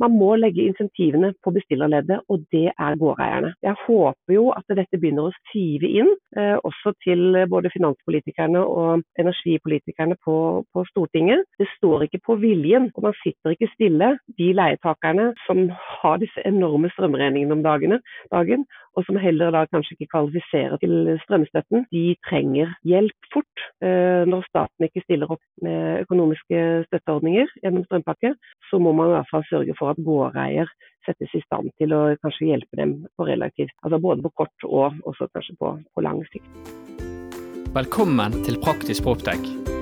Man må legge insentivene på bestillerleddet, og det er gårdeierne. Jeg håper jo at dette begynner å sive inn, eh, også til både finanspolitikerne og energipolitikerne på, på, Stortinget. Det står ikke på viljen, og man sitter ikke stille. De leietakerne som har disse enorme strømregningene om dagene, dagen, og som heller da kanskje ikke kvalifiserer til strømstøtten, de trenger hjelp fort. Eh, når staten ikke stiller opp med økonomiske støtteordninger gjennom strømpakke, så må man i hvert fall sørge for at gårdeier settes i stand til å kanskje hjelpe dem på relativt, altså både på kort og også kanskje på, på lang sikt. Velkommen til Praktisk Proptech.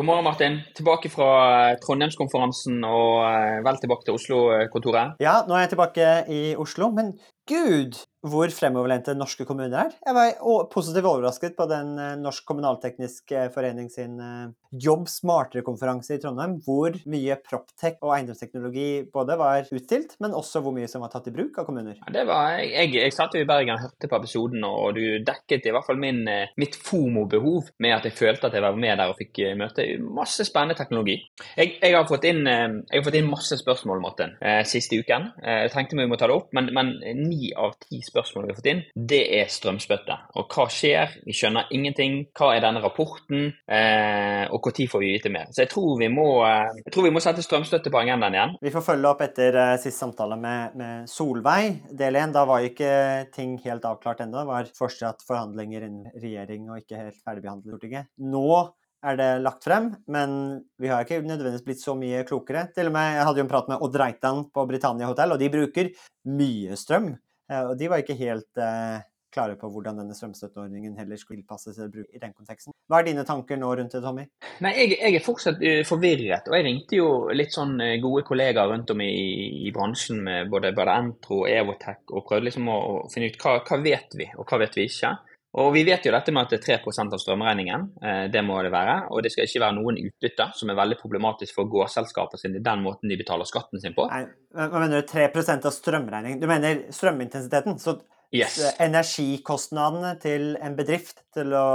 God morgen, Martin. Tilbake fra Trondheimskonferansen og eh, vel tilbake til Oslo-kontoret. Ja, nå er jeg tilbake i Oslo, men gud hvor fremoverlente norske kommuner er. Jeg var positivt overrasket på den eh, Norsk kommunalteknisk eh, forening sin eh, Jobb smartere-konferanse i Trondheim, hvor mye proptech og eiendomsteknologi både var utstilt, men også hvor mye som var tatt i bruk av kommuner. Ja, var, jeg, jeg satt jo i Bergen og hørte på episoden, og du dekket i hvert fall min, mitt FOMO-behov med at jeg følte at jeg var med der og fikk møte masse spennende teknologi. Jeg, jeg, har, fått inn, har fått inn masse spørsmål, Martin, siste uken. Jeg tenkte vi må ta det opp, men, men ni av ti spørsmål vi har fått inn, det er strømspøtte. Og hva skjer? Vi skjønner ingenting. Hva er denne rapporten? Eh, og når får vi vite mer? Så jeg tror vi må, eh, jeg tror vi må sette strømstøtte på agendaen igjen. Vi får følge opp etter uh, sist samtale med, med Solveig, del én. Da var ikke ting helt avklart ennå. Det var fortsatt forhandlinger innen regjering og ikke helt ferdigbehandlet i Stortinget. Nå er det lagt frem, men vi har ikke nødvendigvis blitt så mye klokere. Til og med, Jeg hadde jo en prat med Odd Reitan på Britannia hotell, og de bruker mye strøm. Eh, og de var ikke helt eh, klare på hvordan denne strømstøtteordningen heller skulle tilpasses i den konteksten. Hva er dine tanker nå rundt det, Tommy? Nei, jeg, jeg er fortsatt uh, forvirret. Og jeg ringte jo litt sånn gode kollegaer rundt om i, i bransjen med både, både Entro Evotech og prøvde liksom å, å finne ut hva, hva vet vi, og hva vet vi ikke. Og Vi vet jo dette med at det er 3% av strømregningen, eh, det må det være. Og det skal ikke være noen utbytte, som er veldig problematisk for gårdselskaper sine, den måten de betaler skatten sin på. Nei, Hva mener du 3 av strømregningen? Du mener strømintensiteten? Så yes. energikostnadene til en bedrift til å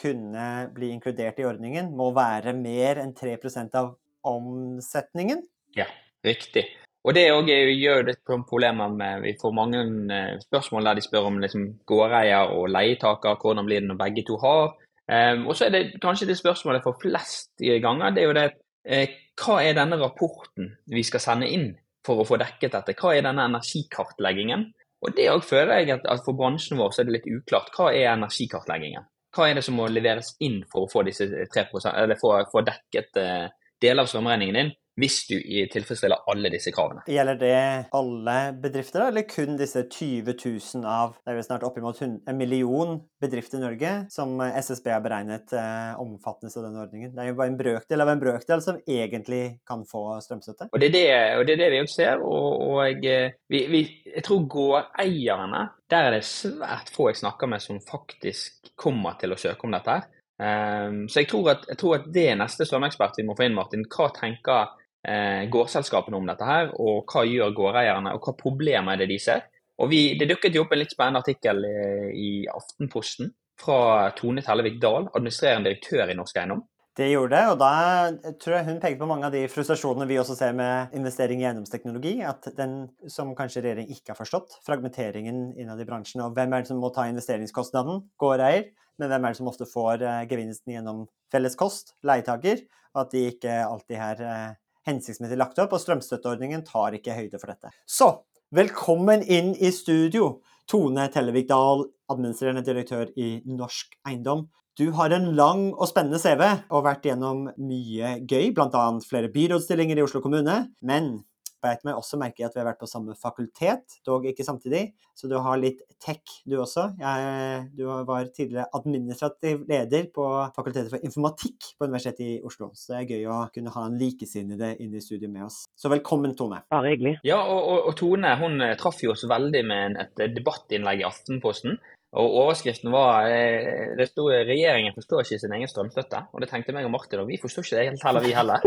kunne bli inkludert i ordningen må være mer enn 3% av omsetningen? Ja, riktig. Og Det gjør jo litt problemer med Vi får mange eh, spørsmål der de spør om liksom, gårdeier og leietaker. Hvordan blir det når begge to har? Um, og så er det kanskje det spørsmålet får flest ganger. det er jo det eh, Hva er denne rapporten vi skal sende inn for å få dekket dette? Hva er denne energikartleggingen? Og Det òg føler jeg at, at, for bransjen vår så er det litt uklart. Hva er energikartleggingen? Hva er det som må leveres inn for å få, disse 3%, eller for, for dekket eh, deler av strømregningen din? Hvis du tilfredsstiller alle disse kravene. Gjelder det alle bedrifter, eller kun disse 20 000 av det er vel snart oppimot en million bedrifter i Norge som SSB har beregnet eh, omfattende av denne ordningen? Det er jo bare en brøkdel av en brøkdel som egentlig kan få strømstøtte. Og Det er det, og det, er det vi ser. og, og jeg, vi, vi, jeg tror gårdeierne der er det svært få jeg snakker med som faktisk kommer til å søke om dette. her. Um, så jeg tror, at, jeg tror, at, det er neste strømekspert vi må få inn, Martin. Hva tenker eh, gårdselskapene om dette her, og hva gjør gårdeierne, og hva problemer er det de ser. Og vi, Det dukket jo opp en litt spennende artikkel i, eh, Aftenposten fra Tone Tellevik Dahl, administrerende direktør i Norsk Eiendom. Det gjorde det, og da tror jeg hun peker på mange av de frustrasjonene vi også ser med investering i eiendomsteknologi. At den som kanskje regjeringen ikke har forstått, fragmenteringen innad i bransjen. Og hvem er det som må ta investeringskostnaden? Gårdeier. Men hvem er det som ofte får eh, gevinsten gjennom felleskost? Leietaker. Og at de ikke alltid her eh, hensiktsmessig lagt opp, og strømstøtteordningen tar ikke høyde for dette. Så velkommen inn i studio, Tone Tellevik Dahl, administrerende direktør i Norsk Eiendom. Du har en lang og spennende CV og vært gjennom mye gøy, bl.a. flere byrådsstillinger i Oslo kommune. Men beit meg også merke i at vi har vært på samme fakultet, dog ikke samtidig. Så du har litt tech, du også. Jeg, du var tidligere administrativ leder på Fakultetet for informatikk på Universitetet i Oslo. Så det er gøy å kunne ha en likesinnede inn i studiet med oss. Så velkommen, Tone. Bare hyggelig. Ja, og, og, og Tone hun eh, traff jo oss veldig med et debattinnlegg i Aftenposten Og Overskriften var eh, det sto regjeringen forstår ikke sin egen strømstøtte. Og det tenkte meg og Martin, og vi forstår ikke det helt heller, vi heller.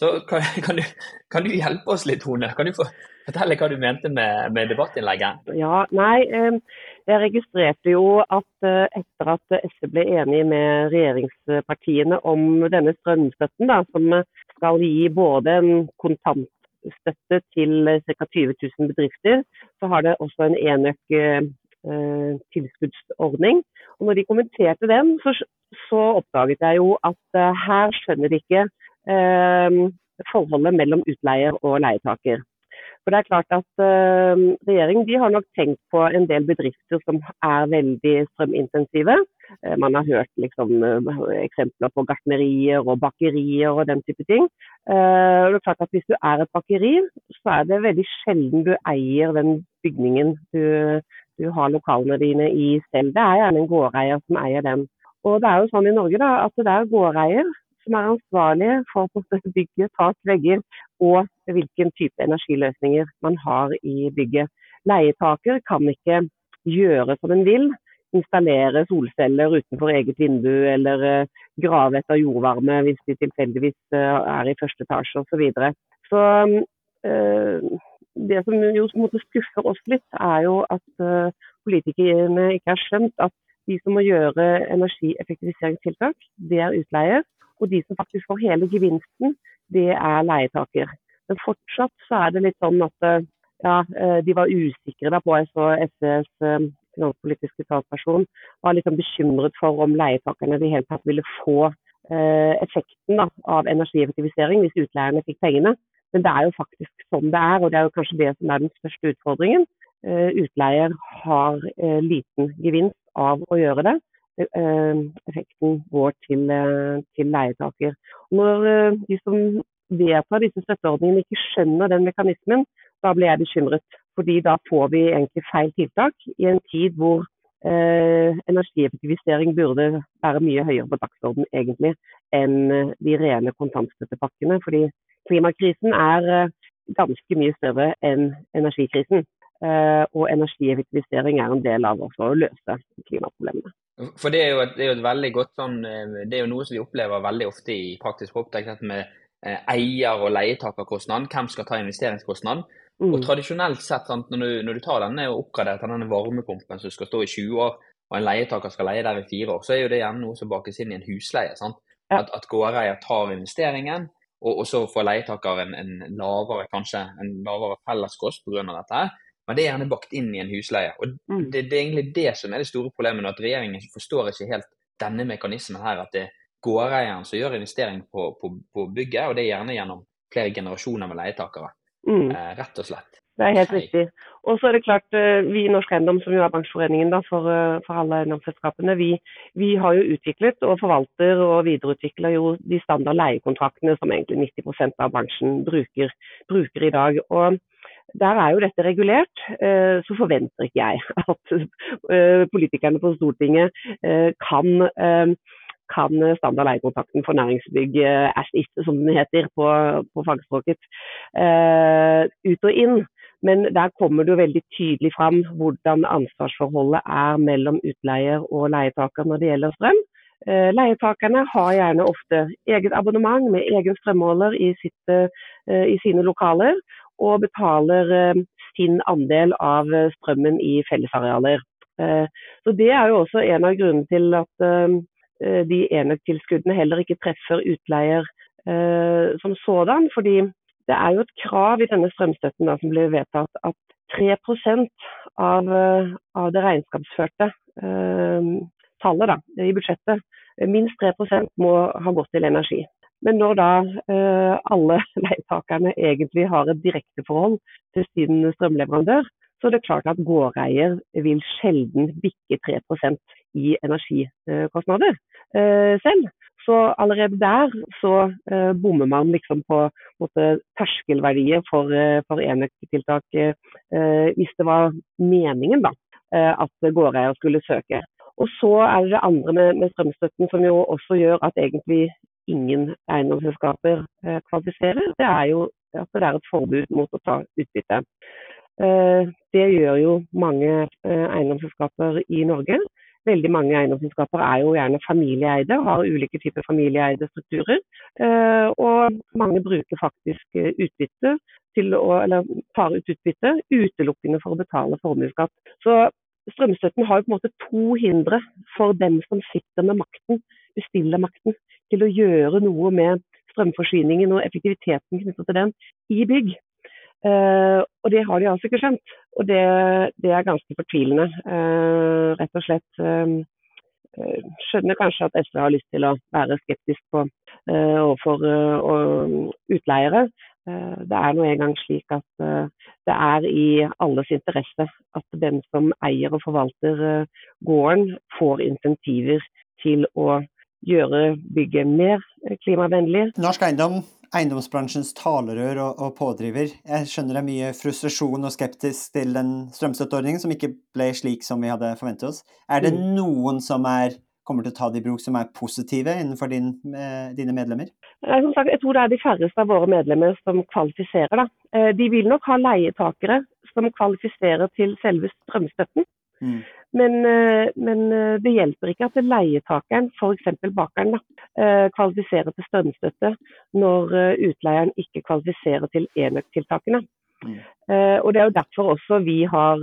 Så kan, kan, du, kan, du, hjelpe oss litt, Tone? Kan du fortelle hva du mente med, med debattinnlegget? Ja, nei, Jeg registrerte jo at etter at SV ble enig med regjeringspartiene om denne strømstøtten, da, som skal gi både en kontant støtte til ca. 20 000 bedrifter. Så har det også en enøk eh, tilskuddsordning. Og når de kommenterte den, så, så oppdaget jeg jo at eh, her skjønner de ikke eh, forholdet mellom utleier og leietaker. For det er klart at uh, Regjeringen har nok tenkt på en del bedrifter som er veldig strømintensive. Uh, man har hørt liksom, uh, eksempler på gartnerier og bakerier og den type ting. det er klart at Hvis du er et bakeri, så er det veldig sjelden du eier den bygningen du, du har lokalene dine i selv. Det er gjerne en gårdeier som eier den. Og det er jo sånn i Norge da, at det er gårdeier som er ansvarlige for bygget, tak, vegger og hvilken type energiløsninger man har i bygget. Leietaker kan ikke gjøre som en vil, installere solceller utenfor eget vindu eller uh, grave etter jordvarme hvis de tilfeldigvis uh, er i første etasje osv. Så, videre. så øh, det som jo skuffer oss litt, er jo at politikerne ikke har skjønt at de som må gjøre energieffektiviseringstiltak, det er utleier. Og de som faktisk får hele gevinsten, det er leietaker. Men fortsatt så er det litt sånn at eh, ja, eh, de var usikre da på så SVs eh, finanspolitiske talsperson var litt sånn bekymret for om leietakerne i hele tatt ville få effekten da, av energieffektivisering hvis utleierne fikk pengene. Men det er jo faktisk sånn det er, og det er jo kanskje det som er den største utfordringen. Utleier har liten gevinst av å gjøre det. Effekten går til, til leietaker. Når de som vedtar disse støtteordningene, ikke skjønner den mekanismen, da blir jeg bekymret. Fordi da får vi egentlig feil tiltak i en tid hvor eh, energieffektivisering burde være mye høyere på dagsorden egentlig enn eh, de rene kontantstøttepakkene. Fordi klimakrisen er eh, ganske mye større enn energikrisen. Eh, og energieffektivisering er en del av å løse klimaproblemene. For det er, jo et, det er jo et veldig godt sånn, eh, det er jo noe som vi opplever veldig ofte i praktisk opptak, med Eh, eier- og leietakerkostnaden. Hvem skal ta investeringskostnaden? Mm. Og tradisjonelt sett, sant, når, du, når, du, tar denne og oppgraderer til denne varmepumpen som skal stå i 20 år, og en leietaker skal leie der i fire år, så er jo det gjerne noe som bakes inn i en husleie. sant? At, at gårdeier tar investeringen, og, og, så får leietaker en, en, lavere kanskje, en lavere felleskost pga. dette. Men det er gjerne bakt inn i en husleie. og mm. det, det, er egentlig det som er det store problemet, at regjeringen forstår ikke helt denne mekanismen her. at det gårdeieren som gjør investering på, på, på, bygget, og det er gjerne gjennom flere generasjoner med leietakere. Mm. Eh, rett og slett. Det er helt Hei. riktig. Og så er det klart, eh, Vi i Norsk Eiendom, som jo er bransjeforeningen da, for, eh, for, alle eiendomsselskapene, vi, vi, har jo utviklet og forvalter og videreutvikler jo de standard leiekontraktene som egentlig 90% av bransjen bruker, bruker, i dag. Og der er jo dette regulert. Så forventer ikke jeg at politikerne på Stortinget kan kan standard leiekontrakten for næringsbygg, as it, som den heter på, på fagspråket, ut og inn. Men der kommer det jo veldig tydelig fram hvordan ansvarsforholdet er mellom utleier og leietaker når det gjelder strøm. Leietakerne har gjerne ofte eget abonnement med egen strømmåler i, sitt, i sine lokaler, og betaler sin andel av strømmen i fellesarealer. Så Det er jo også en av grunnene til at Eh, de enøktilskuddene heller ikke treffer utleier eh, som sådan. fordi det er jo et krav i denne strømstøtten da, som ble vedtatt at 3 av, eh, av det regnskapsførte eh, tallet da, i budsjettet, minst 3% må ha gått til energi. Men når da eh, alle leietakerne egentlig har et direkteforhold til sin strømleverandør, så er det klart at gårdeier vil sjelden bikke 3% i energikostnader eh, selv. Så allerede der så eh, bommer man liksom på, måte, terskelverdier for, eh, for enøktiltak hvis det var meningen da, at gårdeier skulle søke. Og så er det det andre med, med, strømstøtten som jo også gjør at egentlig ingen eiendomsselskaper kvalifiserer. Det er jo at det er et forbud mot å ta utbytte. Det gjør jo mange eiendomsselskaper i Norge. Veldig mange eiendomsselskaper er jo gjerne familieeide har ulike typer familieeide strukturer. Og mange bruker faktisk utbytte til å, eller tar ut utbytte utelukkende for å betale formuesskatt. Så strømstøtten har jo på en måte to hindre for dem som sitter med makten, bestillermakten, til å gjøre noe med strømforsyningen og effektiviteten knyttet til den i bygg. Uh, og det har de altså ikke skjønt. Og det, det er ganske fortvilende. Uh, rett og slett uh, skjønner kanskje at SV har lyst til å være skeptisk på overfor utleiere, det er nå engang slik at det er i alles interesse at den som eier og forvalter gården, får insentiver til å gjøre bygget mer klimavennlig. Norsk eiendom, eiendomsbransjens talerør og, og, pådriver. Jeg skjønner det er mye frustrasjon og skeptisk til den strømstøtteordningen som ikke ble slik som vi hadde forventet oss. Er det mm. noen som er kommer til å ta det i bruk som er positive innenfor din, eh, dine medlemmer? Som sagt, jeg tror det er de færreste av våre medlemmer som kvalifiserer. Da. Eh, de vil nok ha leietakere som kvalifiserer til selve strømstøtten. Mm. Men, eh, men, det hjelper ikke at leietakeren, f.eks. bakeren, kvalifiserer til strømstøtte når utleieren ikke kvalifiserer til enøktiltakene. Mm. Og Det er jo derfor også vi, har,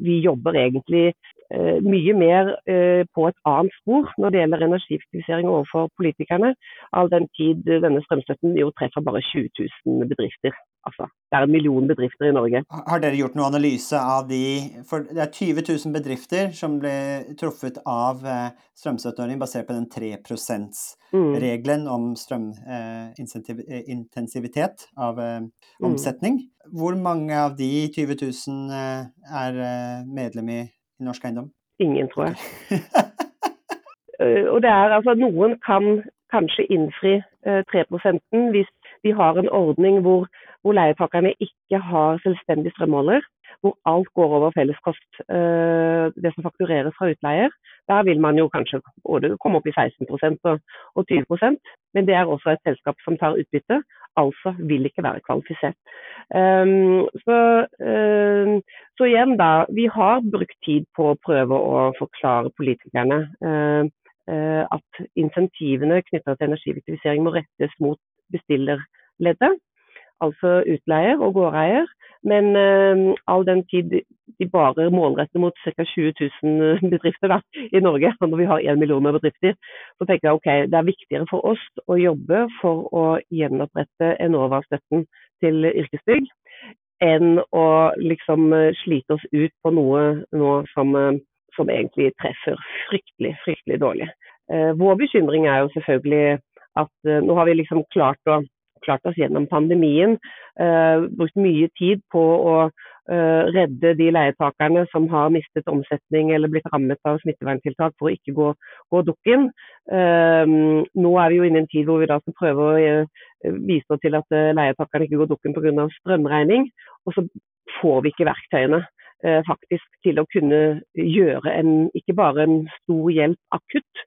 vi jobber egentlig Eh, mye mer eh, på et annet spor når det gjelder energieffektivisering overfor politikerne, all den tid denne strømstøtten jo treffer bare 20 000 bedrifter. Altså, det er en million bedrifter i Norge. Har dere gjort noen analyse av de For det er 20 000 bedrifter som ble truffet av eh, strømstøtteordning basert på den 3 %-regelen mm. om strømintensivitet av eh, omsetning. Hvor mange av de 20 000 er medlem i i norsk eiendom? Ingen, tror jeg. Eh, og det er altså Noen kan kanskje innfri uh, 3 hvis vi har en ordning hvor, hvor leietakerne ikke har selvstendig strømmåler, hvor alt går over felleskost, uh, det som faktureres fra utleier. Der vil man jo kanskje både komme opp i 16 og, og 20% men det er også et selskap som tar utbytte, altså vil ikke være kvalifisert. Um, så, um, så, igjen, da. Vi har brukt tid på å prøve å forklare politikerne uh, uh, at insentivene knytta til energieffektivisering må rettes mot bestillerleddet, altså utleier og gårdeier. Men eh, all den tid de bare målretter mot ca. 20 000 bedrifter da, i Norge, når vi har 1 million bedrifter, så tenker jeg ok, det er viktigere for oss å jobbe for å gjenopprette Enova-støtten til yrkesbygg, enn å liksom eh, slite oss ut på noe nå som, eh, som egentlig treffer fryktelig, fryktelig dårlig. Eh, vår bekymring er jo selvfølgelig at nå har vi liksom klart, å, klart oss gjennom pandemien, brukt mye tid på å uh, redde de leietakerne som har mistet omsetning eller blitt rammet av smitteverntiltak for å ikke gå, gå dukken. Uh, nå er vi jo inne i en tid hvor vi da skal prøve å vise bistå til at leietakerne ikke går dukken pga. strømregning. Og så får vi ikke verktøyene faktisk til å kunne gjøre en, ikke bare en stor hjelp akutt,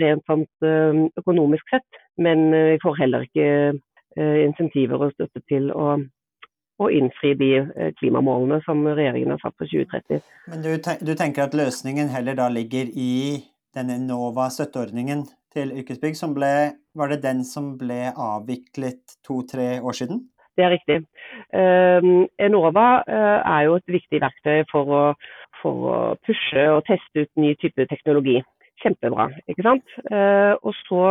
rent sånt økonomisk sett, men vi får heller ikke insentiver og støtte til å å innfri de eh, klimamålene som regjeringen har satt for 2030. Men du, du tenker at løsningen heller da ligger i denne Enova-støtteordningen til yrkesbygg, som ble, var det den som ble avviklet to-tre år siden? Det er riktig. Uh, Enova er jo et viktig verktøy for å, for å pushe og teste ut ny type teknologi kjempebra. ikke sant? Eh, og så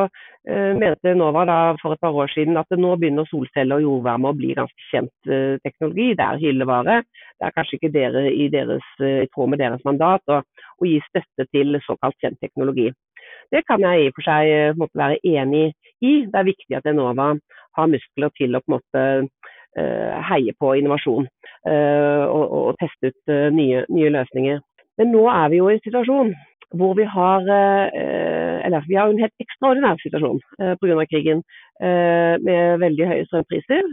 eh, mente Nova for et par år siden at nå begynner solceller og jordvarme å bli ganske kjent eh, teknologi. Det er hyllevare. Det er kanskje ikke dere i, deres, tråd med deres mandat å, gi støtte til såkalt kjent teknologi. Det kan jeg i og for seg måte, være enig i. Det er viktig at Enova har muskler til å på en måte heie på innovasjon og, og, teste ut nye, nye løsninger. Men nå er vi jo i en situasjon hvor vi har eh, eller vi har en helt ekstraordinær situasjon eh, pga. krigen eh, med veldig høye strømpriser.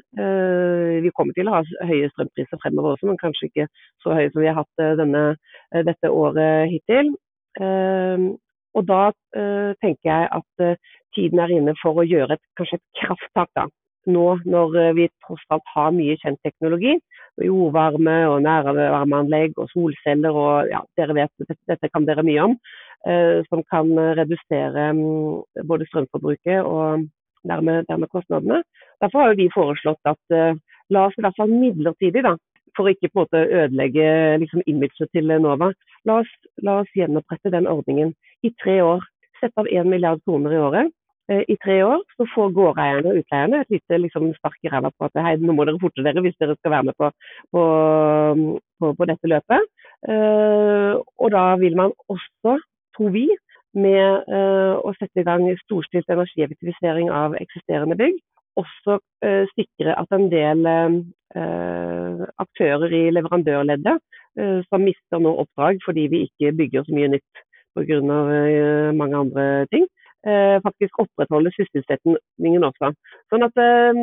Vi kommer til å ha høye strømpriser fremover også, men kanskje ikke så høye som vi har hatt denne, dette året hittil. Og da tenker jeg at tiden er inne for å gjøre et, kanskje et krafttak da, nå når vi tross alt har mye kjent teknologi. Jordvarme og nærvarmeanlegg og solceller og ja, dere vet, dette, kan dere mye om. Eh, som kan redusere mm, både strømforbruket og dermed, dermed, kostnadene. Derfor har vi foreslått at eh, la oss i hvert fall midlertidig, da, for å ikke på en måte ødelegge liksom, imaget til Nova, la oss, la oss gjenopprette den ordningen i tre år. Sette av 1 milliard kroner i året Eh, i tre år, så får gårdeierne og utleierne et lite liksom, spark i ræva på at hei, nå må dere forte dere hvis dere skal være med på, på, på, på dette løpet. Uh, og da vil man også, tror vi, med uh, å sette i gang storstilt energieffektivisering av eksisterende bygg, også uh, sikre at en del aktører i leverandørleddet som mister nå oppdrag fordi vi ikke bygger så mye nytt pga. mange andre ting, Eh, faktisk opprettholde sysselsettingen også. Sånn at eh,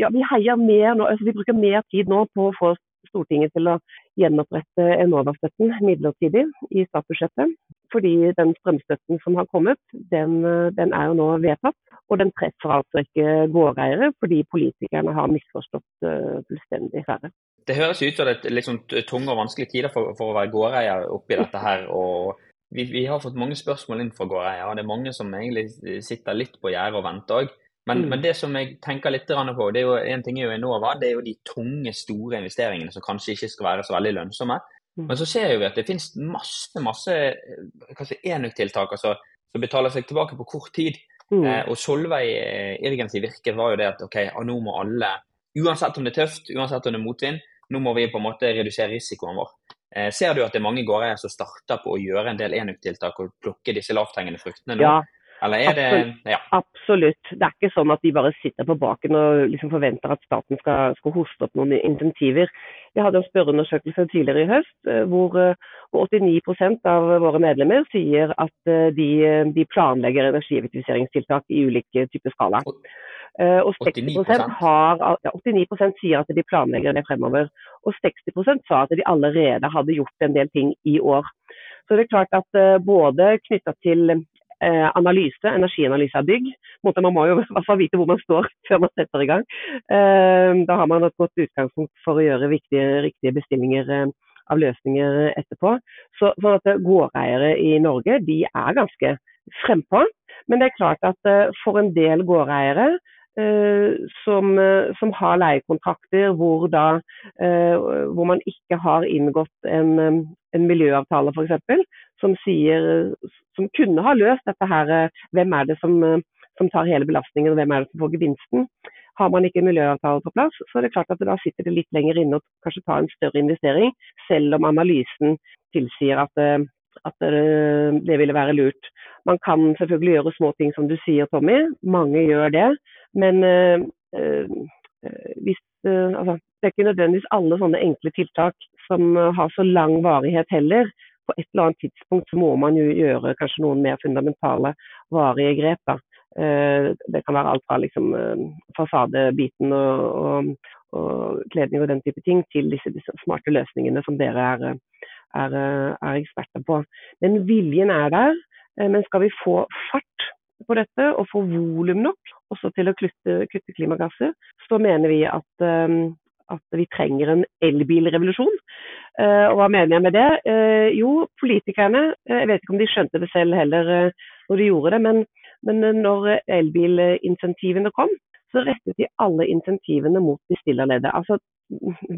ja, vi heier mer nå, altså vi bruker mer tid nå på å få Stortinget til å gjenopprette Enova-støtten midlertidig i statsbudsjettet. Fordi den strømstøtten som har kommet, den, den, er jo nå vedtatt. Og den treffer altså ikke gårdeiere, fordi politikerne har misforstått uh, fullstendig færre. Det høres ut som det er sånn tunge og vanskelige tider for, for å være gårdeier oppi dette her. og vi, vi, har fått mange spørsmål inn fra gårdeier. og Det er mange som egentlig sitter litt på gjerdet og venter òg. Men, mm. men, det som jeg tenker litt på, det er jo en ting er jo Enova, det er jo de tunge, store investeringene som kanskje ikke skal være så veldig lønnsomme. Mm. Men så ser vi at det finnes masse masse kanskje enøktiltak altså, som betaler seg tilbake på kort tid. Mm. Eh, og Solveig eh, Irgens virke var jo det at ok, nå må alle, uansett om det er tøft, uansett om det er motvind, nå må vi på en måte redusere risikoen vår. Eh, ser du at det er mange gårdeiere som starter på å gjøre en del enøktiltak og plukke disse lavthengende fruktene nå? Ja, Eller er absolutt, det ja. Absolutt. Det er ikke sånn at de bare sitter på baken og liksom forventer at staten skal, skal hoste opp noen insentiver. Vi hadde en spørreundersøkelse tidligere i høst eh, hvor, eh, hvor 89% av våre medlemmer sier at de, de planlegger energieffektiviseringstiltak i ulike typer skala. Eh, og 60 har, ja, 89% sier at de planlegger det fremover. Og 60% sa at de allerede hadde gjort en del ting i år. Så det er klart at eh, både knytta til eh, analyse, energianalyse av bygg. Man må jo i hvert fall vite hvor man står før man setter i gang. Da har man et godt utgangspunkt for å gjøre viktige, riktige bestillinger av løsninger etterpå. Så, sånn at Gårdeiere i Norge de er ganske frempå. Men det er klart at for en del gårdeiere Uh, som, uh, som, har leiekontrakter hvor, da, uh, hvor man ikke har inngått en, en miljøavtale f.eks. Som, som kunne ha løst dette her. Hvem er det som, som, tar hele belastningen, og hvem er det som får gevinsten? Har man ikke miljøavtale på plass, så er det klart at da sitter det litt lenger inne og kanskje tar en større investering, selv om analysen tilsier at, at det ville være lurt. Man kan selvfølgelig gjøre små ting som du sier, Tommy. Mange gjør det. Men øh, hvis, øh, altså, det er ikke nødvendigvis alle sånne enkle tiltak som har så lang varighet heller. På et eller annet tidspunkt så må man jo gjøre kanskje noen mer fundamentale, varige grep. da. Det kan være alt fra liksom, fasadebiten og, og, og, kledning og den type ting, til disse, disse smarte løsningene som dere er, er, er, eksperter på. Men viljen er der. Men skal vi få fart på dette og få volum nok også til å kutte, kutte, klimagasser, så mener vi at, um, at vi trenger en elbilrevolusjon. Uh, og hva mener jeg med det? Uh, jo, politikerne, uh, jeg vet ikke om de skjønte det selv heller når de gjorde det, men, men når elbilinsentivene kom, så rettet de alle insentivene mot bestillerleddet. Altså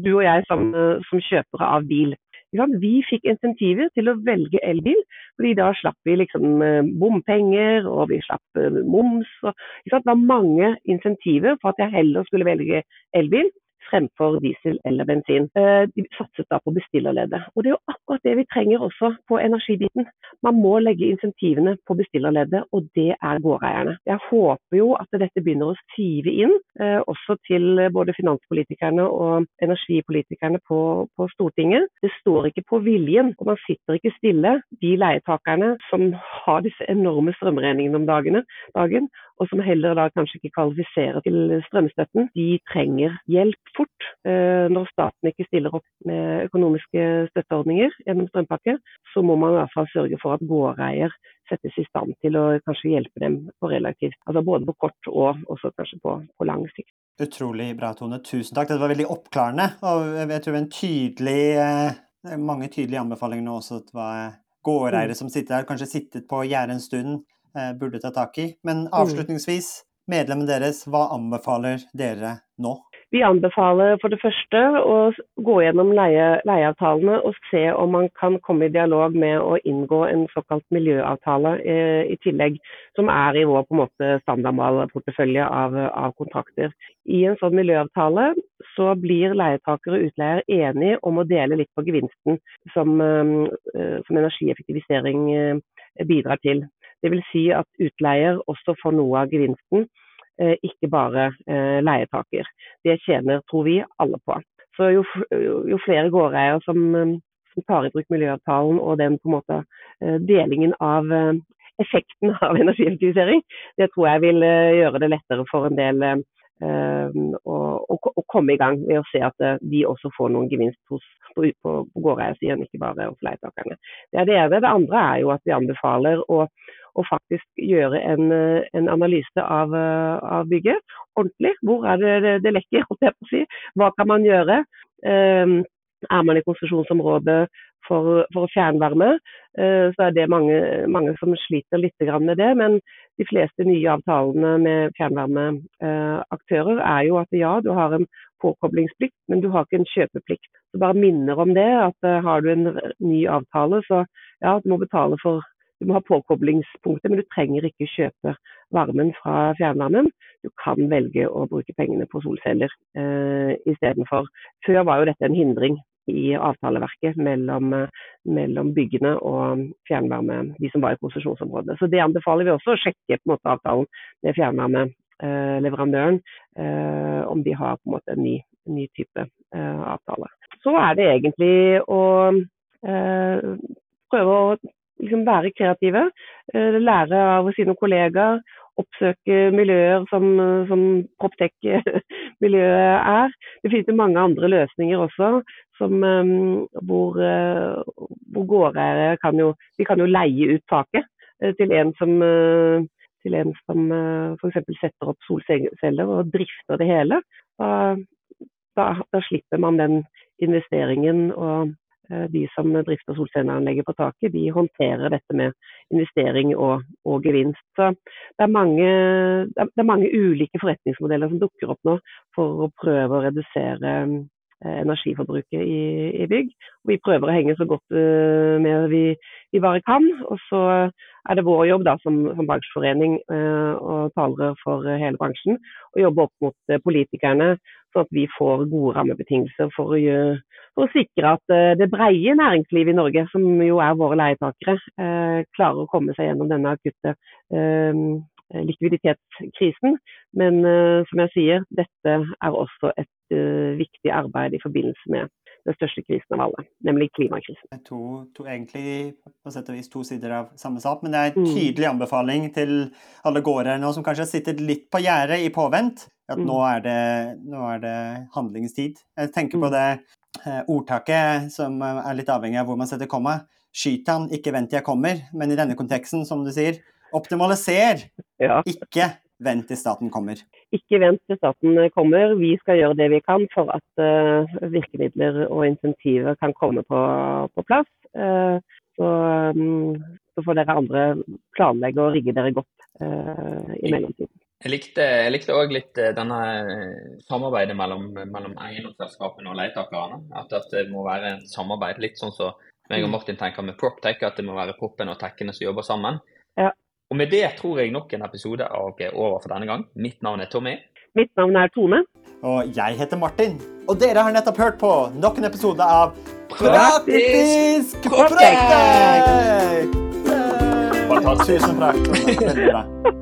du og jeg som, som kjøpere av bil. Vi fikk insentiver til å velge elbil, fordi da slapp vi liksom eh, bompenger og vi slapp eh, moms. Og, det var mange insentiver for at jeg heller skulle velge elbil fremfor diesel eller bensin. Eh, de satset da på bestillerleddet. Og Det er jo akkurat det vi trenger også på energibiten. Man må legge insentivene på bestillerleddet, og det er gårdeierne. Jeg håper jo at dette begynner å sive inn, eh, også til både finanspolitikerne og energipolitikerne på, på Stortinget. Det står ikke på viljen, og man sitter ikke stille. De leietakerne som har disse enorme strømregningene om dagene, dagen, og som heller da kanskje ikke kvalifiserer til strømstøtten, de trenger hjelp fort. Eh, når staten ikke stiller opp med økonomiske støtteordninger gjennom strømpakke, så må man i hvert fall sørge for at gårdeier settes i stand til å kanskje hjelpe dem på relativt, altså både på kort og også kanskje på, på lang sikt. Utrolig bra, Tone. Tusen takk. Det var veldig oppklarende. Og jeg tror en tydelig, eh, mange tydelige anbefalinger nå også. Det var gårdeiere mm. som sitter der, kanskje sittet på gjerdet en stund, burde ta tak i. Men mm. avslutningsvis, medlemmene deres, hva anbefaler dere nå? Vi anbefaler for det første å gå gjennom leie, leieavtalene og se om man kan komme i dialog med å inngå en såkalt miljøavtale eh, i tillegg, som er i vår på en måte standardmalportefølje av, av kontrakter. I en sånn miljøavtale så blir leietakere og utleier enige om å dele litt på gevinsten som, eh, som energieffektivisering eh, bidrar til. Dvs. Si at utleier også får noe av gevinsten Eh, ikke bare eh, leietaker. Det tjener, tror vi, alle på. Så jo, jo flere gårdeiere som, eh, som, tar i bruk miljøavtalen og den på en måte delingen av effekten av energieffektivisering, det tror jeg vil gjøre det lettere for en del å, komme i gang ved å se at de også får noen gevinst hos, på, på, på gårdeiersiden, ikke bare hos leietakerne. Det er det ene. Det andre er jo at vi anbefaler å og faktisk gjøre en, eh, en analyse av, eh, av, bygget ordentlig. Hvor er det det, lekker, holdt jeg på å si. Hva kan man gjøre? Um, er man i konsesjonsområdet for, for fjernvarme, uh, så er det mange, mange som sliter litt med det. Men de fleste nye avtalene med fjernvarmeaktører uh, er jo at ja, du har en påkoblingsplikt, men du har ikke en kjøpeplikt. Så bare minner om det, at uh, har du en ny avtale, så ja, du må betale for du må ha påkoblingspunktet, men du trenger ikke kjøpe varmen fra fjernvarmen. Du kan velge å bruke pengene på solceller eh, istedenfor. Før var jo dette en hindring i avtaleverket mellom, mellom, byggene og fjernvarme, de som var i konsesjonsområdet. Så det anbefaler vi også å sjekke på en måte avtalen med fjernvarmeleverandøren, eh, om de har på en måte en ny, en ny type eh, avtale. Så er det egentlig å eh, prøve å liksom være kreative. Eh, lære av sine kollegaer. Oppsøke miljøer som, som Proptech-miljøet er. Det finnes mange andre løsninger også, som, eh, hvor, eh, hvor gårdeiere kan jo, kan jo leie ut taket til en som til en som f.eks. setter opp solceller og drifter det hele. Da, da, da slipper man den investeringen og de som drifter solcelleanlegget på taket, de håndterer dette med investering og, og gevinst. Så det er, mange, det er, mange, ulike forretningsmodeller som dukker opp nå for å prøve å redusere eh, energiforbruket i, i, bygg. Vi prøver å henge så godt uh, med vi, vi, bare kan. Og så er det vår jobb da, som, som bransjeforening og talere for hele bransjen å jobbe opp mot politikerne, sånn at vi får gode rammebetingelser for å gjøre for å sikre at eh, det breie næringslivet i Norge, som jo er våre leietakere, eh, klarer å komme seg gjennom denne akutte eh, likviditetskrisen. Men som jeg sier, dette er også et viktig arbeid i forbindelse med den største krisen av alle, nemlig klimakrisen. Det er to, to, egentlig på sett og vis to sider av samme sak, men det er en mm. tydelig anbefaling til alle gårdeiere nå som kanskje har sittet litt på gjerdet i påvent. At mm. nå, er det, nå, er det, handlingstid. Jeg tenker på mm. det Eh, ordtaket som eh, er litt avhengig av hvor man setter komma. Skyt han, ikke vent til jeg kommer. Men i denne konteksten, som du sier, optimaliser, ja. ikke vent til staten kommer. Ikke vent til staten kommer. Vi skal gjøre det vi kan for at virkemidler og insentiver kan komme på, på plass. Så, um, så, får dere andre planlegge og rigge dere godt i mellomtiden. Jeg likte, òg litt eh, denne eh, samarbeidet mellom, mellom eiendomsselskapene og leietakerne. At, at, det må være en samarbeid, litt sånn som meg og mm. Martin tenker med PropTech, at det må være proppen og tekkene som jobber sammen. Ja. Og med det tror jeg nok en episode av over for denne gang. Mitt navn er Tommy. Mitt navn er Tone. Og jeg heter Martin. Og dere har nettopp hørt på nok en episode av Praktisk PropTech! Tusen takk. Veldig bra.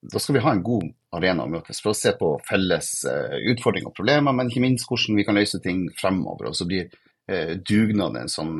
da skal vi ha en god arena å møtes for å se på felles uh, utfordringer og problemer, men ikke minst hvordan vi kan løse ting fremover. Og så blir uh, dugnaden en sånn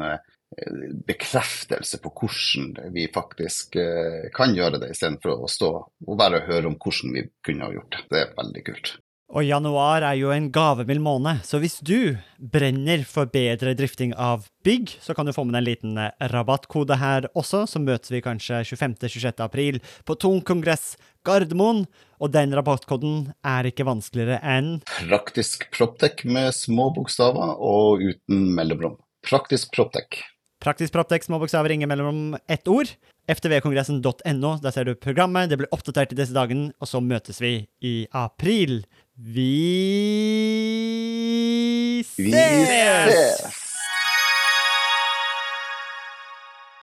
bekreftelse på hvordan vi faktisk eh, kan gjøre det, istedenfor å stå og bare høre om hvordan vi kunne ha gjort det. Det er veldig kult. Og januar er jo en gavemild måned, så hvis du brenner for bedre drifting av bygg, så kan du få med deg en liten eh, rabattkode her også, så møtes vi kanskje 25.-26. april på Tung kongress Gardermoen. Og den rabattkoden er ikke vanskeligere enn Praktisk Proptech med små bokstaver og uten mellomrom. Praktisk Proptech. Praktisk Proptek, små bokstaver, ingen mellomrom, ett ord. ftvkongressen.no, der ser du programmet. Det blir oppdatert i disse dagene, og så møtes vi i april. Vi ses! Vi ses!